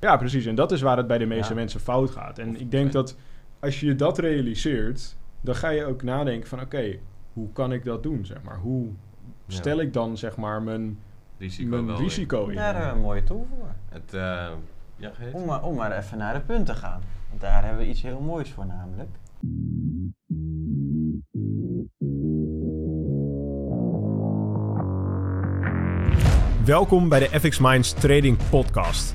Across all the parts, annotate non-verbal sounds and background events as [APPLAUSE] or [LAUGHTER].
Ja, precies. En dat is waar het bij de meeste Ja. mensen fout gaat. En Of ik denk dat als je dat realiseert, dan ga je ook nadenken van oké, hoe kan ik dat doen, zeg maar? Hoe Ja. stel ik dan, zeg maar, mijn, Risico mijn wel risico in? Daar hebben we een mooie tool voor. Het, eh, ja. Om maar, om maar even naar de punt te gaan. Want daar hebben we iets heel moois voor namelijk. Welkom bij de FX Minds Trading Podcast.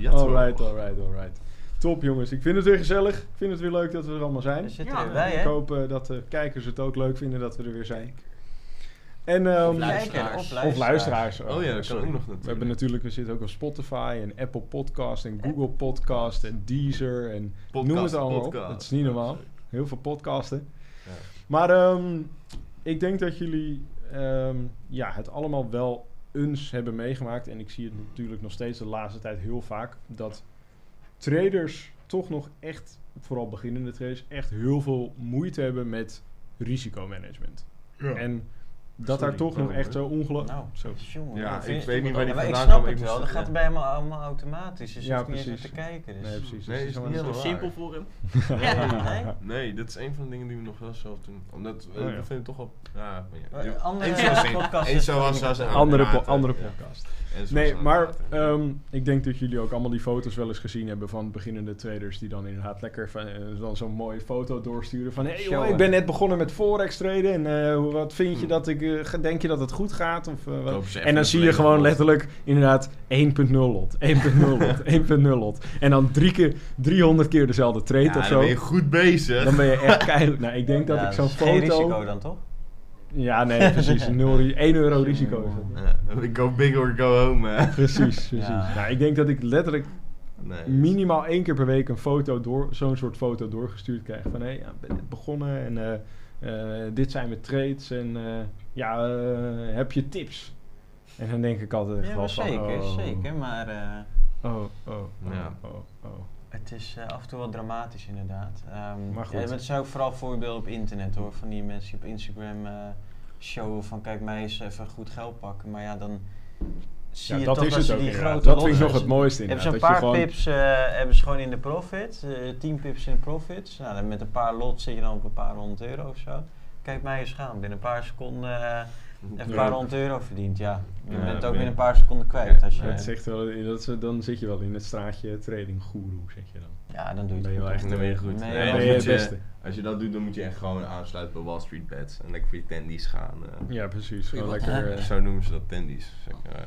Ja. Alright, alright, alright. Top jongens, ik vind het weer gezellig. Ik vind het weer leuk dat we er allemaal zijn. We zitten Ja, erbij, Ik hoop eh, dat de kijkers het ook leuk vinden dat we er weer zijn. En, ehm, Of luisteraars. Kijken, Of luisteraars. Oh ja, dat kan ook nog We hebben natuurlijk. natuurlijk, we zitten ook op Spotify en Apple Podcast en Google Podcast en Deezer en Podcast, noem het allemaal podcast. op. Het is niet normaal. Heel veel podcasten. Ja. Maar ehm, ik denk dat jullie ehm, ja, het allemaal wel eens hebben meegemaakt. En ik zie het natuurlijk nog steeds de laatste tijd heel vaak. Dat traders toch nog echt, vooral beginnende traders, echt heel veel moeite hebben met risicomanagement. En dat daar toch nog echt zo ongelooflijk... Nou, zo. jongen. Ja, ik weet niet waar die Ja, maar ik vandaan snap het Ik wel. Dat gaat ja. bij hem allemaal automatisch. Dus je Ja, hoeft niet eens te kijken. Dus. Nee, precies. Nee, Dus is gewoon niet zo- Simpel voor hem. [LAUGHS] [LAUGHS] Ja, nee. Nee, dat is een van de dingen die we nog wel zelf doen. Omdat we Oh, ja. vinden het toch wel... Ja, ja. andere is niet andere, ja. podcast. Nee, maar ehm, ik denk dat jullie ook allemaal die foto's wel eens gezien hebben van beginnende traders die dan inderdaad lekker van, eh, dan zo'n mooie foto doorsturen van hey, joh, ik ben net begonnen met forex traden en eh, wat vind je Hm. dat ik eh, denk je dat het goed gaat of En dan zie je gewoon lot. letterlijk inderdaad 1.0 lot, 1.0 [LAUGHS] lot, 1.0 lot en dan drie keer 300 keer dezelfde trade Ja, of dan zo. ben je goed bezig. Dan ben je echt [LAUGHS] keihard. Nou, ik denk dat Ja, ik zo'n is geen foto. risico dan toch? Ja, nee, precies. 1 euro risico is dat. Go big or go home, hè. Precies, [LAUGHS] precies. Ja. Nou, ik denk dat ik letterlijk Nee. minimaal één keer per week een foto door, zo'n soort foto doorgestuurd krijg. Van hé, hey, ja, ik ben net begonnen en eh, eh, dit zijn mijn trades en eh, ja, heb je tips? En dan denk ik altijd Ja, wel maar van, zeker, oh, zeker. Maar eh, Oh, oh, oh, Ja. oh, oh. Het is eh, af en toe wel dramatisch inderdaad. Ehm Maar goed. Ja, het zijn ook vooral voorbeelden op internet hoor. Van die mensen die op Instagram eh showen van kijk mij eens even goed geld pakken. Maar ja, dan zie Ja, je dat toch is dat het ze ook die inderdaad. grote Dat vind ik nog het mooiste Hebben ze een inderdaad, paar pips eh, hebben ze gewoon in de profit, eh 10 pips in de profit. Nou, dan met een paar lots zit je dan op een paar honderd euro of zo. Kijk mij eens gaan, binnen een paar seconden een paar honderd euro verdiend. Ja, je Ja, bent ook ben- binnen een paar seconden kwijt. Als je, Het echt wel, dat is, dan zit je wel in het straatje trading goeroe, zeg je dan. ja, dan doe je ben het je wel echt, Dan ben je eh, goed. Nee, Nee, dan dan ben je het beste. Als je dat doet, dan moet je echt gewoon aansluiten bij Wall Street Bets. En lekker voor je tendies gaan. eh. Ja, precies. Gewoon lekker... eh? Zo noemen ze dat tendies. Zeg, eh,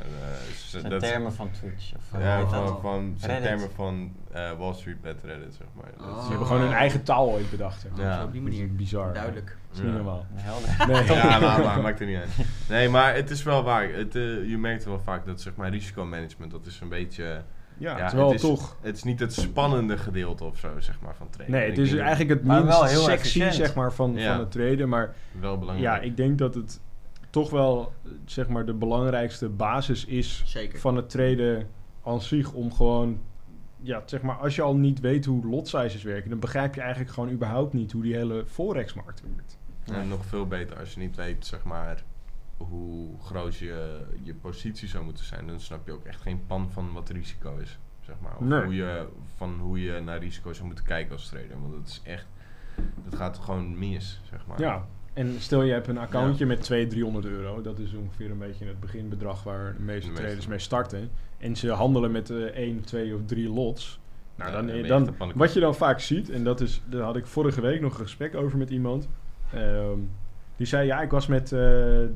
dus Dat zijn dat- termen van Twitch. Of, Ja, van, van zijn termen van eh, Wall Street Bet Reddit, zeg maar. Ze hebben gewoon hun eigen taal ooit bedacht. Zeg maar. Ja. Op die manier. Bizar. Duidelijk. Dat is niet Ja. normaal. Helder. Nee. Ja, [LAUGHS] maar, maar maakt er niet uit. Nee, maar het is wel waar. Het, eh, je merkt wel vaak dat zeg maar risicomanagement, dat is een beetje... Ja, ja, terwijl het is, toch... Het is niet het spannende gedeelte of zo, zeg maar, van trainen. Nee, het is eigenlijk het minst wel heel sexy efficiënt. zeg maar, van, Ja. van het traden. Maar wel belangrijk. ja, ik denk dat het toch wel zeg maar, de belangrijkste basis is Zeker. van het traden aan zich. Om gewoon, ja, zeg maar, als je al niet weet hoe lot sizes werken, dan begrijp je eigenlijk gewoon überhaupt niet hoe die hele forex-markt werkt. En nog veel beter als je niet weet, zeg maar, hoe groot je, je positie zou moeten zijn. Dan snap je ook echt geen pan van wat risico is, zeg maar. Of Nee. hoe je, van hoe je naar risico zou moeten kijken als trader. Want dat is echt, dat gaat gewoon mis, zeg maar. Ja, en stel je hebt een accountje met 200, 300 euro. Dat is ongeveer een beetje het beginbedrag waar de meeste De meeste. traders mee starten. En ze handelen met eh 1, 2 of 3 lots. Nou, Ja, dan, je dan, wat je dan vaak ziet, en dat is, daar had ik vorige week nog een gesprek over met iemand. Ehm, die zei, ja, ik was met eh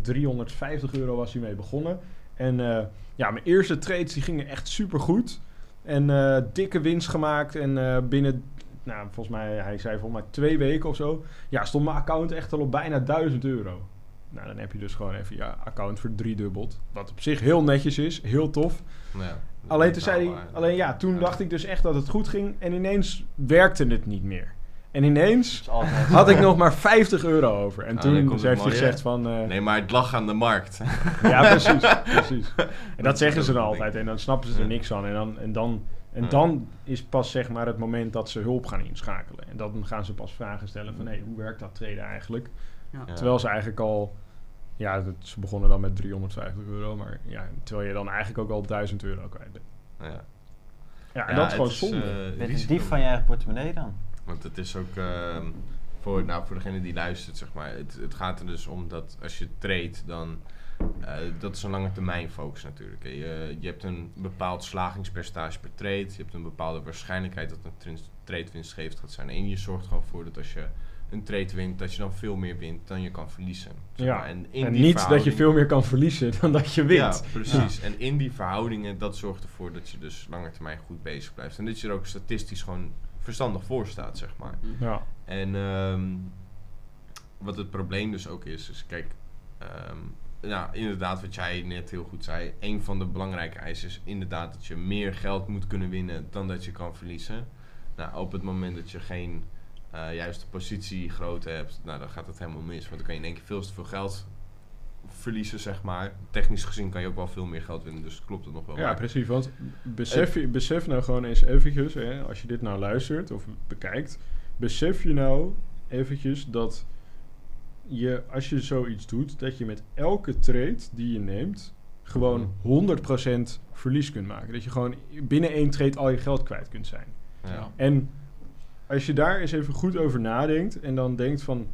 350 euro was hij mee begonnen. En eh, ja, mijn eerste trades die gingen echt super goed. En eh, dikke winst gemaakt. En eh, binnen, nou, volgens mij, hij zei volgens mij twee weken of zo. Ja, stond mijn account echt al op bijna 1000 euro. Nou, dan heb je dus gewoon even je account verdriedubbeld. Wat op zich heel netjes is, heel tof. Ja, Alleen, toen zei hij, alleen ja, toen Ja. dacht ik dus echt dat het goed ging. En ineens werkte het niet meer. En ineens had ik nog maar 50 euro over. En Nou, toen komt het heeft hij gezegd van... eh, Nee, maar het lag aan de markt. [LAUGHS] Ja, precies. precies. En dat zeggen ze dan altijd. En dan snappen ze er niks van. En dan, en dan, en dan is pas zeg maar het moment dat ze hulp gaan inschakelen. En dan gaan ze pas vragen stellen van... Hé, hoe werkt dat treden eigenlijk? Ja. Terwijl ze eigenlijk al... Ja, dat, ze begonnen dan met 350 euro. Maar ja, terwijl je dan eigenlijk ook al 1000 euro kwijt bent. Ja. Ja, en Ja, dat is gewoon zonde. eh, Met een dief van je eigen portemonnee dan. Want het is ook ehm, voor, nou, voor degene die luistert, zeg maar. Het, het gaat er dus om dat als je treedt, dan. eh, dat is een lange termijn focus natuurlijk. Je, je hebt een bepaald slagingspercentage per trade. Je hebt een bepaalde waarschijnlijkheid dat een trade winstgevend gaat zijn. En je zorgt gewoon voor dat als je een trade wint, dat je dan veel meer wint dan je kan verliezen. zeg Ja. maar. En, in En die niet dat je veel meer kan verliezen dan dat je wint. ja, precies. En in die verhoudingen, dat zorgt ervoor dat je dus langer termijn goed bezig blijft. En dat je er ook statistisch gewoon verstandig voor staat, zeg maar. Ja. En ehm, wat het probleem dus ook is, is kijk, ehm, ja, inderdaad wat jij net heel goed zei, een van de belangrijke eisen is inderdaad dat je meer geld moet kunnen winnen dan dat je kan verliezen. Nou, op het moment dat je geen eh, juiste positie groot hebt, nou, dan gaat het helemaal mis. Want dan kan je in één keer veel te veel geld verliezen, zeg maar. Technisch gezien kan je ook wel veel meer geld winnen, dus klopt het nog wel. Ja, Maar- precies. Want besef, je, besef nou gewoon eens eventjes, hè, als je dit nou luistert of bekijkt, besef je nou eventjes dat je, als je zoiets doet, dat je met elke trade die je neemt, gewoon 100% verlies kunt maken. Dat je gewoon binnen één trade al je geld kwijt kunt zijn. ja. En als je daar eens even goed over nadenkt en dan denkt van,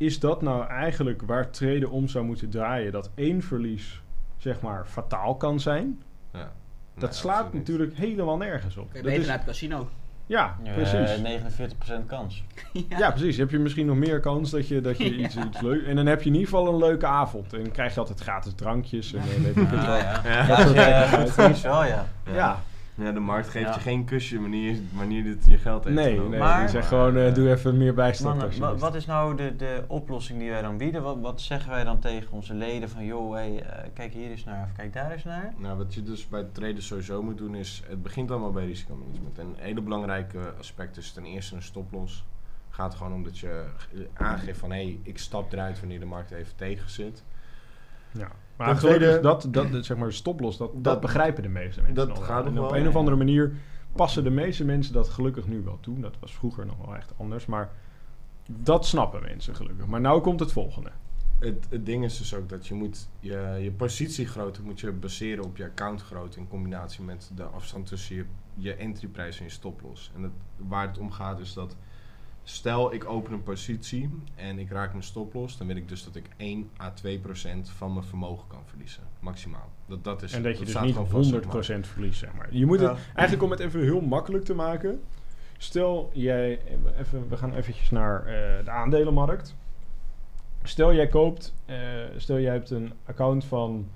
is dat nou eigenlijk waar traden om zou moeten draaien? Dat één verlies, zeg maar, fataal kan zijn? Ja. Dat Nee, slaat natuurlijk helemaal nergens op. Kun je Dat beter is- naar het casino. ja, Ja, precies. 49% kans. [LAUGHS] ja. precies. Heb je misschien nog meer kans dat je, dat je [LAUGHS] iets, Ja. iets leuk... En dan heb je in ieder geval een leuke avond. En dan krijg je altijd gratis drankjes en eh, weet ik het wel. ja. Ja. Ja, eh, goed verliest wel, ja. Ja, Ja, de markt geeft Ja. je geen kusje wanneer, wanneer dit je geld heeft nee, nee. Maar- die zegt gewoon, eh, eh, doe even meer bijstand. Alsjeblieft. wat is nou de, de oplossing die wij dan bieden? Wat, wat zeggen wij dan tegen onze leden van, joh, hey, eh, kijk hier eens naar of kijk daar eens naar? Nou, wat je dus bij traden sowieso moet doen is, het begint allemaal bij risicomanagement. En een hele belangrijke aspect is ten eerste een stoploss. gaat gewoon om dat je aangeeft van, hé, hey, ik stap eruit wanneer de markt even tegen zit. Ja. Maar tweede- dat, dat, dat, zeg maar, stoplos, dat, dat, Dat- begrijpen de meeste mensen dat nog gaat nog En op wel, een of andere manier passen de meeste mensen dat gelukkig nu wel toe. Dat was vroeger nog wel echt anders, maar dat snappen mensen gelukkig. Maar nou komt het volgende. Het, het ding is dus ook dat je moet je, je positiegrootte moet je baseren op je accountgrootte in combinatie met de afstand tussen je, je entryprijs en je stoploss. En het, waar het om gaat is dat stel ik open een positie en ik raak mijn stoploss, dan weet ik dus dat ik 1 à 2 procent van mijn vermogen kan verliezen, maximaal. Dat, dat is, en dat je dus niet gewoon vast op 100% verliest, zeg maar. Je moet Ja. het, eigenlijk om het even heel makkelijk te maken. Stel jij, even, we gaan eventjes naar eh, de aandelenmarkt. Stel jij koopt, eh, stel jij hebt een account van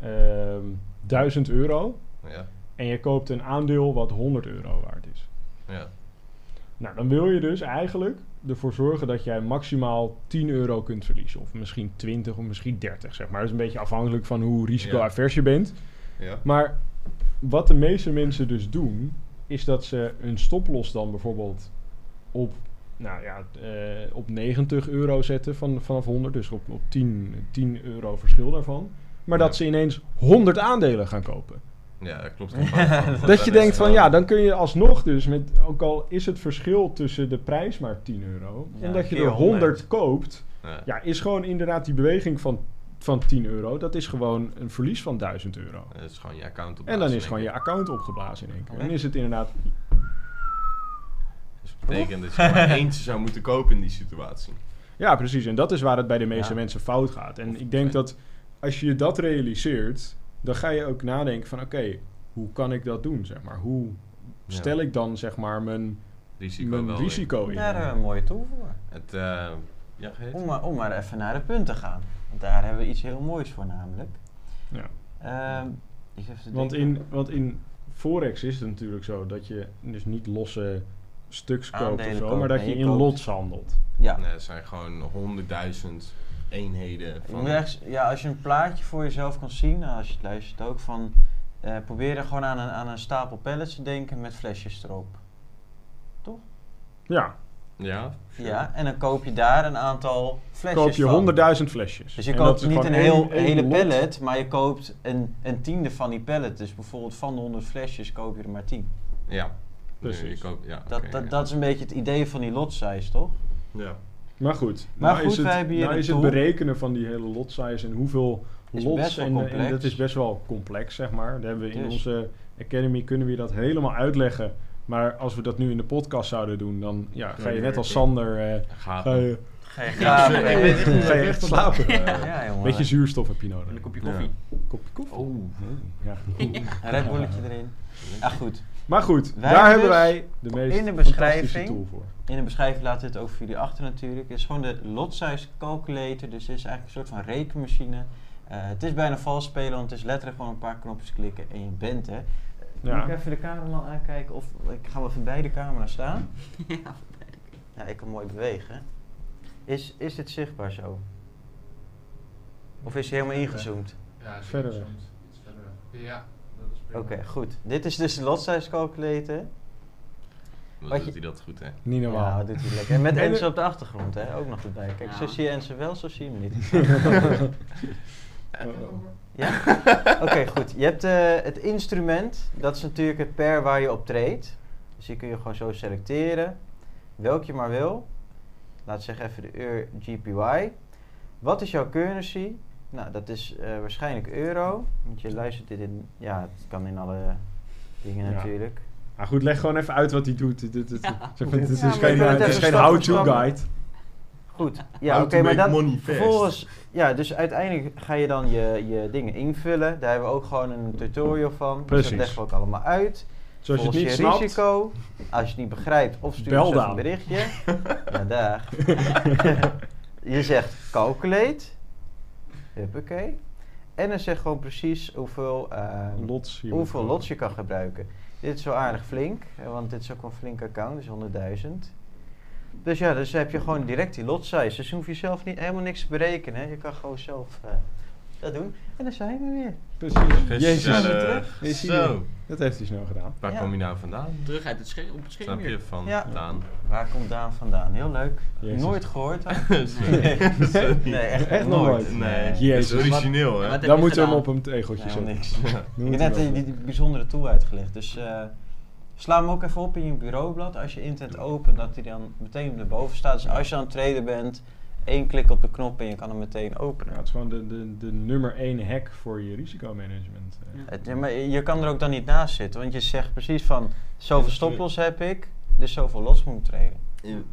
ehm 1000 euro. Ja, En je koopt een aandeel wat 100 euro waard is. ja, Nou, dan wil je dus eigenlijk ervoor zorgen dat jij maximaal 10 euro kunt verliezen. Of misschien 20 of misschien 30, zeg maar. Dat is een beetje afhankelijk van hoe risico-avers je bent. ja. Maar wat de meeste mensen dus doen, is dat ze hun stoploss dan bijvoorbeeld op, nou ja, eh, op 90 euro zetten van, vanaf 100. Dus op, op 10, 10 euro verschil daarvan. Maar Ja. dat ze ineens 100 aandelen gaan kopen. Ja, dat klopt. [LAUGHS] Dat je denkt van ja, dan kun je alsnog dus met, ook al is het verschil tussen de prijs maar 10 euro, Ja, en dat je er 100 100 koopt, Ja. ja, is gewoon inderdaad die beweging van, van 10 euro, dat is gewoon een verlies van 1000 euro. Dat is gewoon je account En dan is gewoon je account opgeblazen in één keer. En is het inderdaad, Dus dat betekent dat je maar [LAUGHS] eentje zou moeten kopen in die situatie. ja precies, en dat is waar het bij de meeste Ja. mensen fout gaat. En Of ik denk dat als je dat realiseert, dan ga je ook nadenken van oké, hoe kan ik dat doen, zeg maar. Hoe Ja. stel ik dan zeg maar mijn, Risico mijn wel risico in? Daar hebben we een mooie tool voor. Het, eh, ja. Om maar, om maar even naar de punten te gaan. Want daar hebben we iets heel moois voor namelijk. Ja. Ehm, Want in, want in Forex is het natuurlijk zo dat je dus niet losse stuks koopt of zo, maar dat je je in koopt- lots handelt. Ja. Nee, het zijn gewoon honderdduizend eenheden Je van... moet ja, als je een plaatje voor jezelf kan zien, nou, als je het luistert ook, van eh, probeer er gewoon aan een, aan een stapel pallets te denken met flesjes erop. Ja, Ja? Ja, en dan koop je daar een aantal flesjes koop je van. 100.000 flesjes. Dus je En koopt niet een heel, hele lot. pallet, maar je koopt een, een tiende van die pallet. Dus bijvoorbeeld van de 100 flesjes koop je er maar 10. Ja. Precies. Nee, je koopt- ja, Dat, oké, dat, ja. dat is een beetje het idee van die lot size, toch? Ja. Maar goed, Maar nou goed, is het, wij hebben hier nou is het berekenen van die hele lot size en hoeveel Is lots en, en complex. dat is best wel complex, zeg maar. Daar hebben we in Dus. onze academy kunnen we je dat helemaal uitleggen. Maar als we dat nu in de podcast zouden doen, dan ja, ga je net als Sander eh, Gaat ga je, Ga je Ja, graven. ik weet het. ga je echt slapen. Ja, jongen. Beetje zuurstof heb je nodig. En een kopje Ja. koffie. kopje koffie. Oh. Ja. [LAUGHS] Een Red Bulletje erin. Ah, goed. Maar goed, Wij daar hebben hebben dus wij de meest in de beschrijving- tool voor. In de beschrijving laat dit ook voor jullie achter natuurlijk. Het is gewoon de lot size calculator. Dus het is eigenlijk een soort van rekenmachine. Eh, het is bijna vals spelen, want het is letterlijk gewoon een paar knopjes klikken en je bent er. Ja. Moet ik even de cameraman aankijken of ik ga wel even bij de camera staan. [LAUGHS] Ja, ik kan mooi bewegen. Is, is dit zichtbaar zo? Of is hij helemaal ingezoomd? Ja, is Verder iets verder. Ja, dat is prima. Oké, goed. Dit is dus de lot size calculator. Wat Wat doet je- hij dat goed, hè? Niet Ja, normaal. dat doet hij lekker. En met [LAUGHS] Enzo op de achtergrond, hè? Ook nog erbij. Kijk, Ja. zo zie je Enzo wel, zo zie je hem niet. [LAUGHS] Ja? Oké, goed. Je hebt eh, het instrument, dat is natuurlijk het per waar je op treedt. Dus die kun je gewoon zo selecteren, welk je maar wil. Laat zeggen even de EUR GPY. Wat is jouw currency? Nou, dat is eh, waarschijnlijk euro. Want je luistert dit in, ja, het kan in alle dingen Ja. natuurlijk. Maar goed, leg gewoon even uit wat hij doet. Het, het, het, Ja. zeg maar, het is Ja, geen, even geen how-to guide. Goed, ja, oké, maar dan vervolgens, ja, dus uiteindelijk ga je dan je, je dingen invullen. Daar hebben we ook gewoon een tutorial van. Dus dat leggen we ook allemaal uit. Zoals je het niet je snapt, risico. Als je het niet begrijpt, of stuur ons een berichtje. [LAUGHS] ja, daar. [LAUGHS] je zegt calculate. Huppakee. En dan zeg gewoon precies hoeveel, eh, lots hier hoeveel lots je kan gebruiken. Dit is wel aardig flink, want dit is ook een flink account, dus 100.000. Dus ja, dus heb je gewoon direct die lot size. Dus je hoef je zelf niet, helemaal niks te berekenen. hè. Je kan gewoon zelf eh, dat doen. En dan zijn we weer. Precies. Jezus. Is hij Zo. Dat heeft hij snel gedaan. Waar Ja. kom je nou vandaan? Terug uit het scherm, op het scherm Snap je van Ja. Daan? Waar komt Daan vandaan? Heel leuk. Jezus. Nooit gehoord. [LAUGHS] [LAUGHS] Nee, echt, Echt nooit? Nee, Jezus. dat is origineel, hè? Dan je moeten we hem op een tegeltje zetten. niks. [LAUGHS] Ja. Ik heb net die, bijzondere tool uitgelegd. Dus eh, sla hem ook even op in je bureaublad. Als je internet opent, dat hij dan meteen erboven staat. Dus als je aan het traden bent, één klik op de knop en je kan hem meteen openen. Ja, het is gewoon de, de, de nummer één hack voor je risicomanagement. eh. Ja. Het- ja, maar je kan er ook dan niet naast zitten, want je zegt precies van zoveel stoploss heb ik, dus zoveel los moet. In-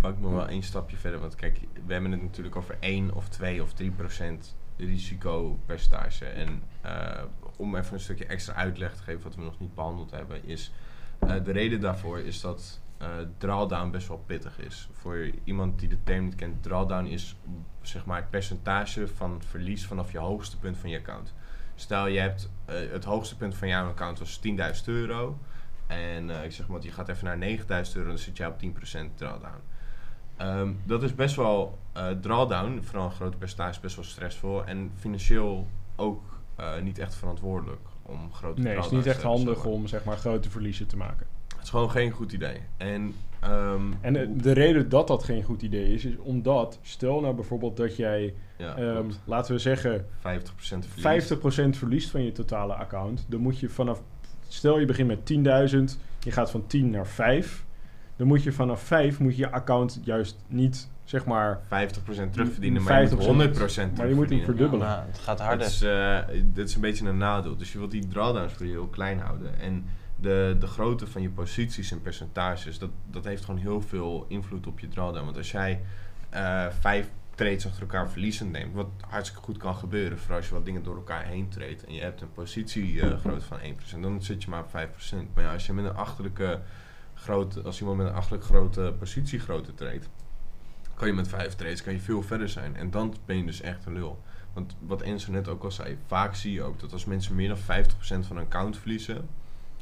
Wou ik nog wel één stapje verder, want kijk, we hebben het natuurlijk over 1 of 2 of 3 procent risicopercentage. En eh, om even een stukje extra uitleg te geven wat we nog niet behandeld hebben, is eh, de reden daarvoor is dat eh drawdown best wel pittig is. Voor iemand die de term niet kent, drawdown is zeg maar het percentage van verlies vanaf je hoogste punt van je account. Stel je hebt eh, het hoogste punt van jouw account was 10.000 euro. En eh, ik zeg maar, je gaat even naar 9000 euro, dan zit je op 10% drawdown. Ehm, dat is best wel, drawdown, vooral een groot percentage, best wel stressvol. En financieel ook niet echt verantwoordelijk om grote Nee, het is drawdowns niet te echt handig om zeg maar grote verliezen te maken. Het is gewoon geen goed idee. En, ehm, En de reden dat dat geen goed idee is, is omdat, stel nou bijvoorbeeld dat jij, ja, ehm, laten we zeggen, 50% verlies. 50% verliest van je totale account, dan moet je vanaf, stel je begint met 10.000, je gaat van 10 naar 5, dan moet je vanaf 5 moet je je account juist niet, zeg maar, 50% terugverdienen, maar je 50%, moet 100% maar je moet hem terugverdienen. verdubbelen. Nou, het gaat Dat harder. is, eh, dit is een beetje een nadeel. Dus je wilt die drawdowns voor je heel klein houden. En de, de grootte van je posities en percentages, dat, dat heeft gewoon heel veel invloed op je drawdown. Want als jij eh, vijf trades achter elkaar verliezend neemt, wat hartstikke goed kan gebeuren, vooral als je wat dingen door elkaar heen treedt en je hebt een positie eh grootte van 1%, dan zit je maar op 5%. Maar ja, als je met een achterlijke grote, als iemand met een achterlijk grote positiegrootte treedt, kan je met vijf trades kan je veel verder zijn. En dan ben je dus echt een lul. Want wat Enzo net ook al zei, vaak zie je ook dat als mensen meer dan 50% van een account verliezen,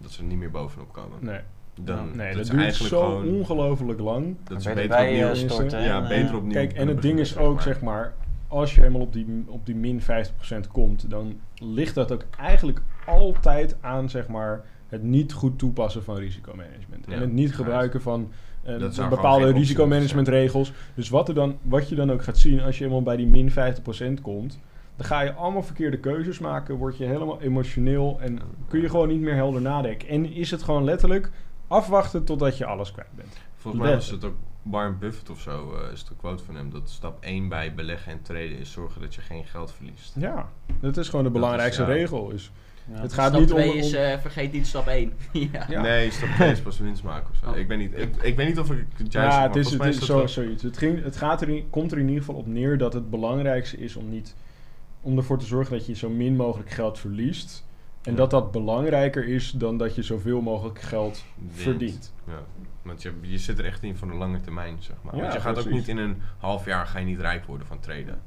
dat ze er niet meer bovenop komen. nee, Dan, nee dat duurt eigenlijk zo gewoon, ongelooflijk lang. dat is beter opnieuw. eh, storten ja, en, beter eh, opnieuw. Kijk, en het ding is ook, zeg maar, als je eenmaal op die, op die min 50% komt, dan ligt dat ook eigenlijk altijd aan zeg maar, het niet goed toepassen van risicomanagement. Ja, en het niet gebruiken van eh, zou bepaalde risicomanagementregels. Dus wat, er dan, wat je dan ook gaat zien als je helemaal bij die min 50% komt, dan ga je allemaal verkeerde keuzes maken, word je helemaal emotioneel en kun je gewoon niet meer helder nadenken. En is het gewoon letterlijk afwachten totdat je alles kwijt bent. Volgens mij was Let. het ook Warren Buffett of zo, eh, is een quote van hem, dat stap 1 bij beleggen en traden is zorgen dat je geen geld verliest. Ja, dat is gewoon de belangrijkste is, ja. regel. Is, Ja. het gaat stap niet om... 2 om- is, eh, vergeet niet stap 1. [LAUGHS] ja. Ja. Nee, stap 2 is [LAUGHS] pas winst maken of zo. Oh. Ik, weet niet, ik, ik weet niet of ik het juist ja, het is, het is zo, zoiets. Het, ging, het gaat er, in- komt er in ieder geval op neer dat het belangrijkste is om niet om ervoor te zorgen dat je zo min mogelijk geld verliest. En Ja. dat dat belangrijker is dan dat je zoveel mogelijk geld Wint. verdient. Ja, want je, je zit er echt in voor de lange termijn, zeg maar. Ja, want je gaat ook niet in een half jaar ga je niet rijk worden van traden.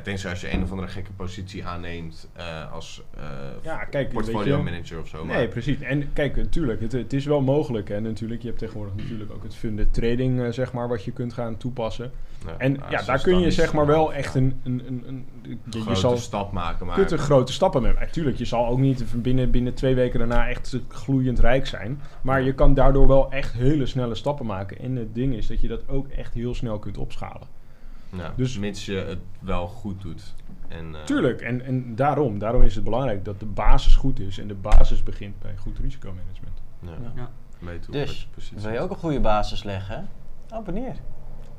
Tenzij als je een of andere gekke positie aanneemt eh, als eh Ja, kijk, portfolio manager of zo. Nee, precies. En kijk, natuurlijk, het, het is wel mogelijk. En natuurlijk, je hebt tegenwoordig natuurlijk ook het funded trading, eh, zeg maar, wat je kunt gaan toepassen. Ja, En nou, ja, daar kun je zeg maar wel echt een... een, een, een je, je grote zal stap maken. Maar kunt er grote stappen mee. Natuurlijk, je zal ook niet binnen, binnen twee weken daarna echt gloeiend rijk zijn. Maar je kan daardoor wel echt hele snelle stappen maken. En het ding is dat je dat ook echt heel snel kunt opschalen. Ja, dus- mits je het wel goed doet. En, eh, Tuurlijk, en, en daarom, daarom is het belangrijk dat de basis goed is. En de basis begint bij goed risicomanagement. Ja, Ja. wat Dus, wil je ook een goede basis leggen? Abonneer.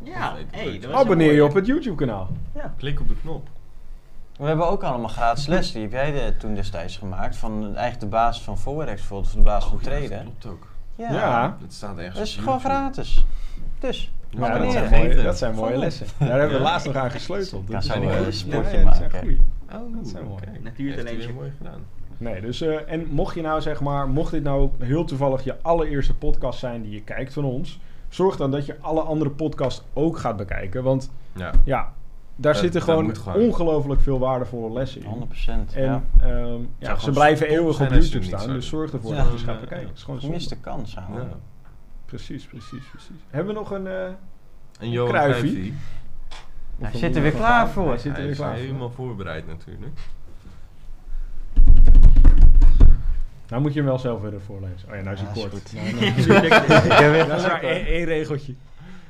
Ja, hey, dat Abonneer je op het YouTube kanaal. Ja. Klik op de knop. We hebben ook allemaal gratis lessen. Die heb jij de, toen destijds gemaakt. Van eigenlijk de basis van Forex bijvoorbeeld. Van de basis van Oh, ja, dat klopt ook. Ja. Ja. Het staat ergens Dat is gewoon YouTube. gratis. Dus, Ja, dat, zijn mooie, dat zijn mooie lessen. Daar hebben we Ja. laatst nog aan gesleuteld. Dat zo, is- eh, ja, een sportje ja, dat zijn maken. Oh, Dat zijn mooi. Natuurtalentje. Weer mooi gedaan. Nee, dus eh, en mocht je nou zeg maar, mocht dit nou heel toevallig je allereerste podcast zijn die je kijkt van ons, zorg dan dat je alle andere podcasts ook gaat bekijken, want Ja. ja, daar Dat- zitten gewoon, ongelooflijk veel waardevolle lessen in. 100%. En ja. ehm, ja, ze blijven eeuwig zijn op YouTube staan, dus zorg ervoor Ja. dat je eens gaat bekijken. Het is gewoon Gemiste zonde. kans, ouwe. Precies, precies, precies. Hebben we nog een... eh, En Johan Cruijffie. Cruijffie, Hij of zit een- er weer een- klaar Hij voor. zit er Hij weer is klaar voor. helemaal voorbereid natuurlijk. Nou moet je hem wel zelf weer voorlezen. Oh ja, nou is hij kort. goed. Nou, [LAUGHS] nou, Ik heb weer dat is maar één, regeltje.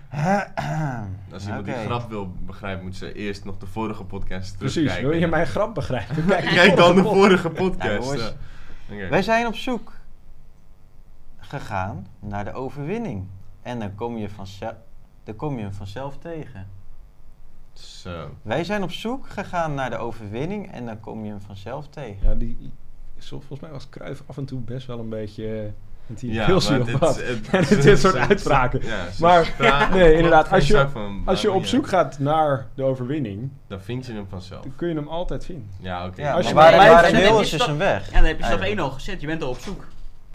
[CLEARS THROAT] Als iemand die grap wil begrijpen, moet ze eerst nog de vorige podcast Precies, terugkijken. wil je mijn grap begrijpen? [LAUGHS] Kijk, Kijk dan de vorige podcast. Wij zijn op zoek gegaan naar de overwinning. En dan kom je, vanzelf, dan kom je hem vanzelf tegen. Zo. Wij zijn op zoek gegaan naar de overwinning en dan kom je hem vanzelf tegen. Ja, die, zo- volgens mij was Cruijff af en toe best wel een beetje uh, Ja, dit- wat. het- ze- [LAUGHS] dit soort [LAUGHS] uitspraken. Ja, Maar, nee, inderdaad, als je- van Als je op zoek gaat naar de overwinning, Dan vind je hem vanzelf. dan kun je hem altijd vinden. Ja, oké. Ja, Als maar je waar, maar waar blijft- wil is dus stap- een weg. Ja, dan heb je stap. 1 al gezet. Je bent al op zoek.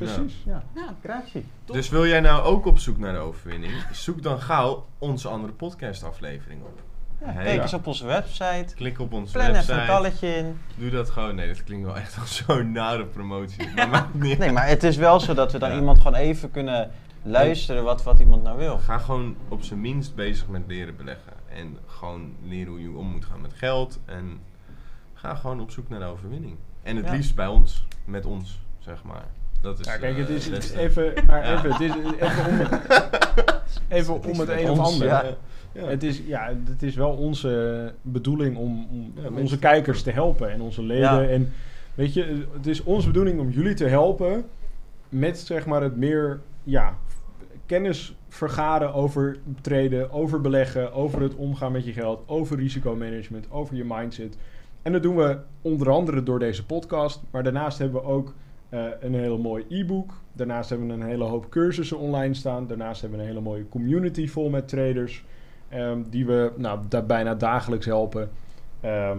Precies. Ja, Ja. gratie. Top. Dus wil jij nou ook op zoek naar de overwinning? Zoek dan gauw onze andere podcast aflevering op. Ja, Hey. kijk Ja. eens op onze website. Klik op onze Plan even website. een kalletje in. Doe dat gewoon. Nee, dat klinkt wel echt als zo'n nare promotie. Maar [LAUGHS] maakt niet Nee, maar het is wel zo dat we dan Ja. iemand gewoon even kunnen luisteren wat, wat iemand nou wil. Ga gewoon op zijn minst bezig met leren beleggen. En gewoon leren hoe je om moet gaan met geld. En ga gewoon op zoek naar de overwinning. En het Ja. liefst bij ons. Met ons, zeg maar. Dat is Ja, kijk, het eh, is het beste. even, maar Ja. even, het is even om het, [LAUGHS] even om het een of ander. ja. Ja. Het is, ja, het is wel onze bedoeling om, om Ja, onze mensen- kijkers te helpen en onze leden. Ja. En weet je, het is onze bedoeling om jullie te helpen met zeg maar het meer ja, kennis vergaren over traden, over beleggen, over het omgaan met je geld, over risicomanagement, over je mindset. En dat doen we onder andere door deze podcast, maar daarnaast hebben we ook eh, een hele mooi e-book. Daarnaast hebben we een hele hoop cursussen online staan. Daarnaast hebben we een hele mooie community vol met traders. ehm, die we nou, bijna dagelijks helpen. Ehm,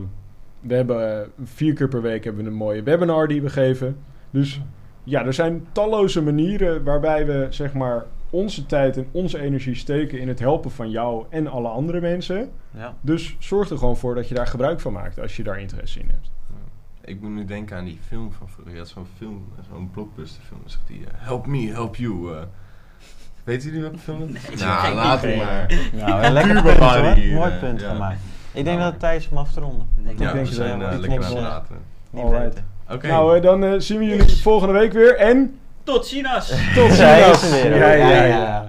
we hebben eh, vier keer per week hebben we een mooie webinar die we geven. Dus ja, er zijn talloze manieren waarbij we zeg maar onze tijd en onze energie steken in het helpen van jou en alle andere mensen. Ja. Dus zorg er gewoon voor dat je daar gebruik van maakt als je daar interesse in hebt. Ik moet nu denken aan die film van vroeger. Je had zo'n film, zo'n blockbusterfilm. Zegt hij, eh, help me, help you. eh. Weet jullie welke film dat is? [LAUGHS] Nee, nou, laat het maar. Nou, een lekker punt hoor. Mooi punt ja. gemaakt. Ik denk Nou. dat het tijd is om af te ronden. Ik denk Ja, denk we zijn eh, Die lekker aan het wel. praten. Niet Alright. weten. Oké. Nou, dan zien we jullie volgende week weer. En Tot ziens! tot ziens. ja. ja.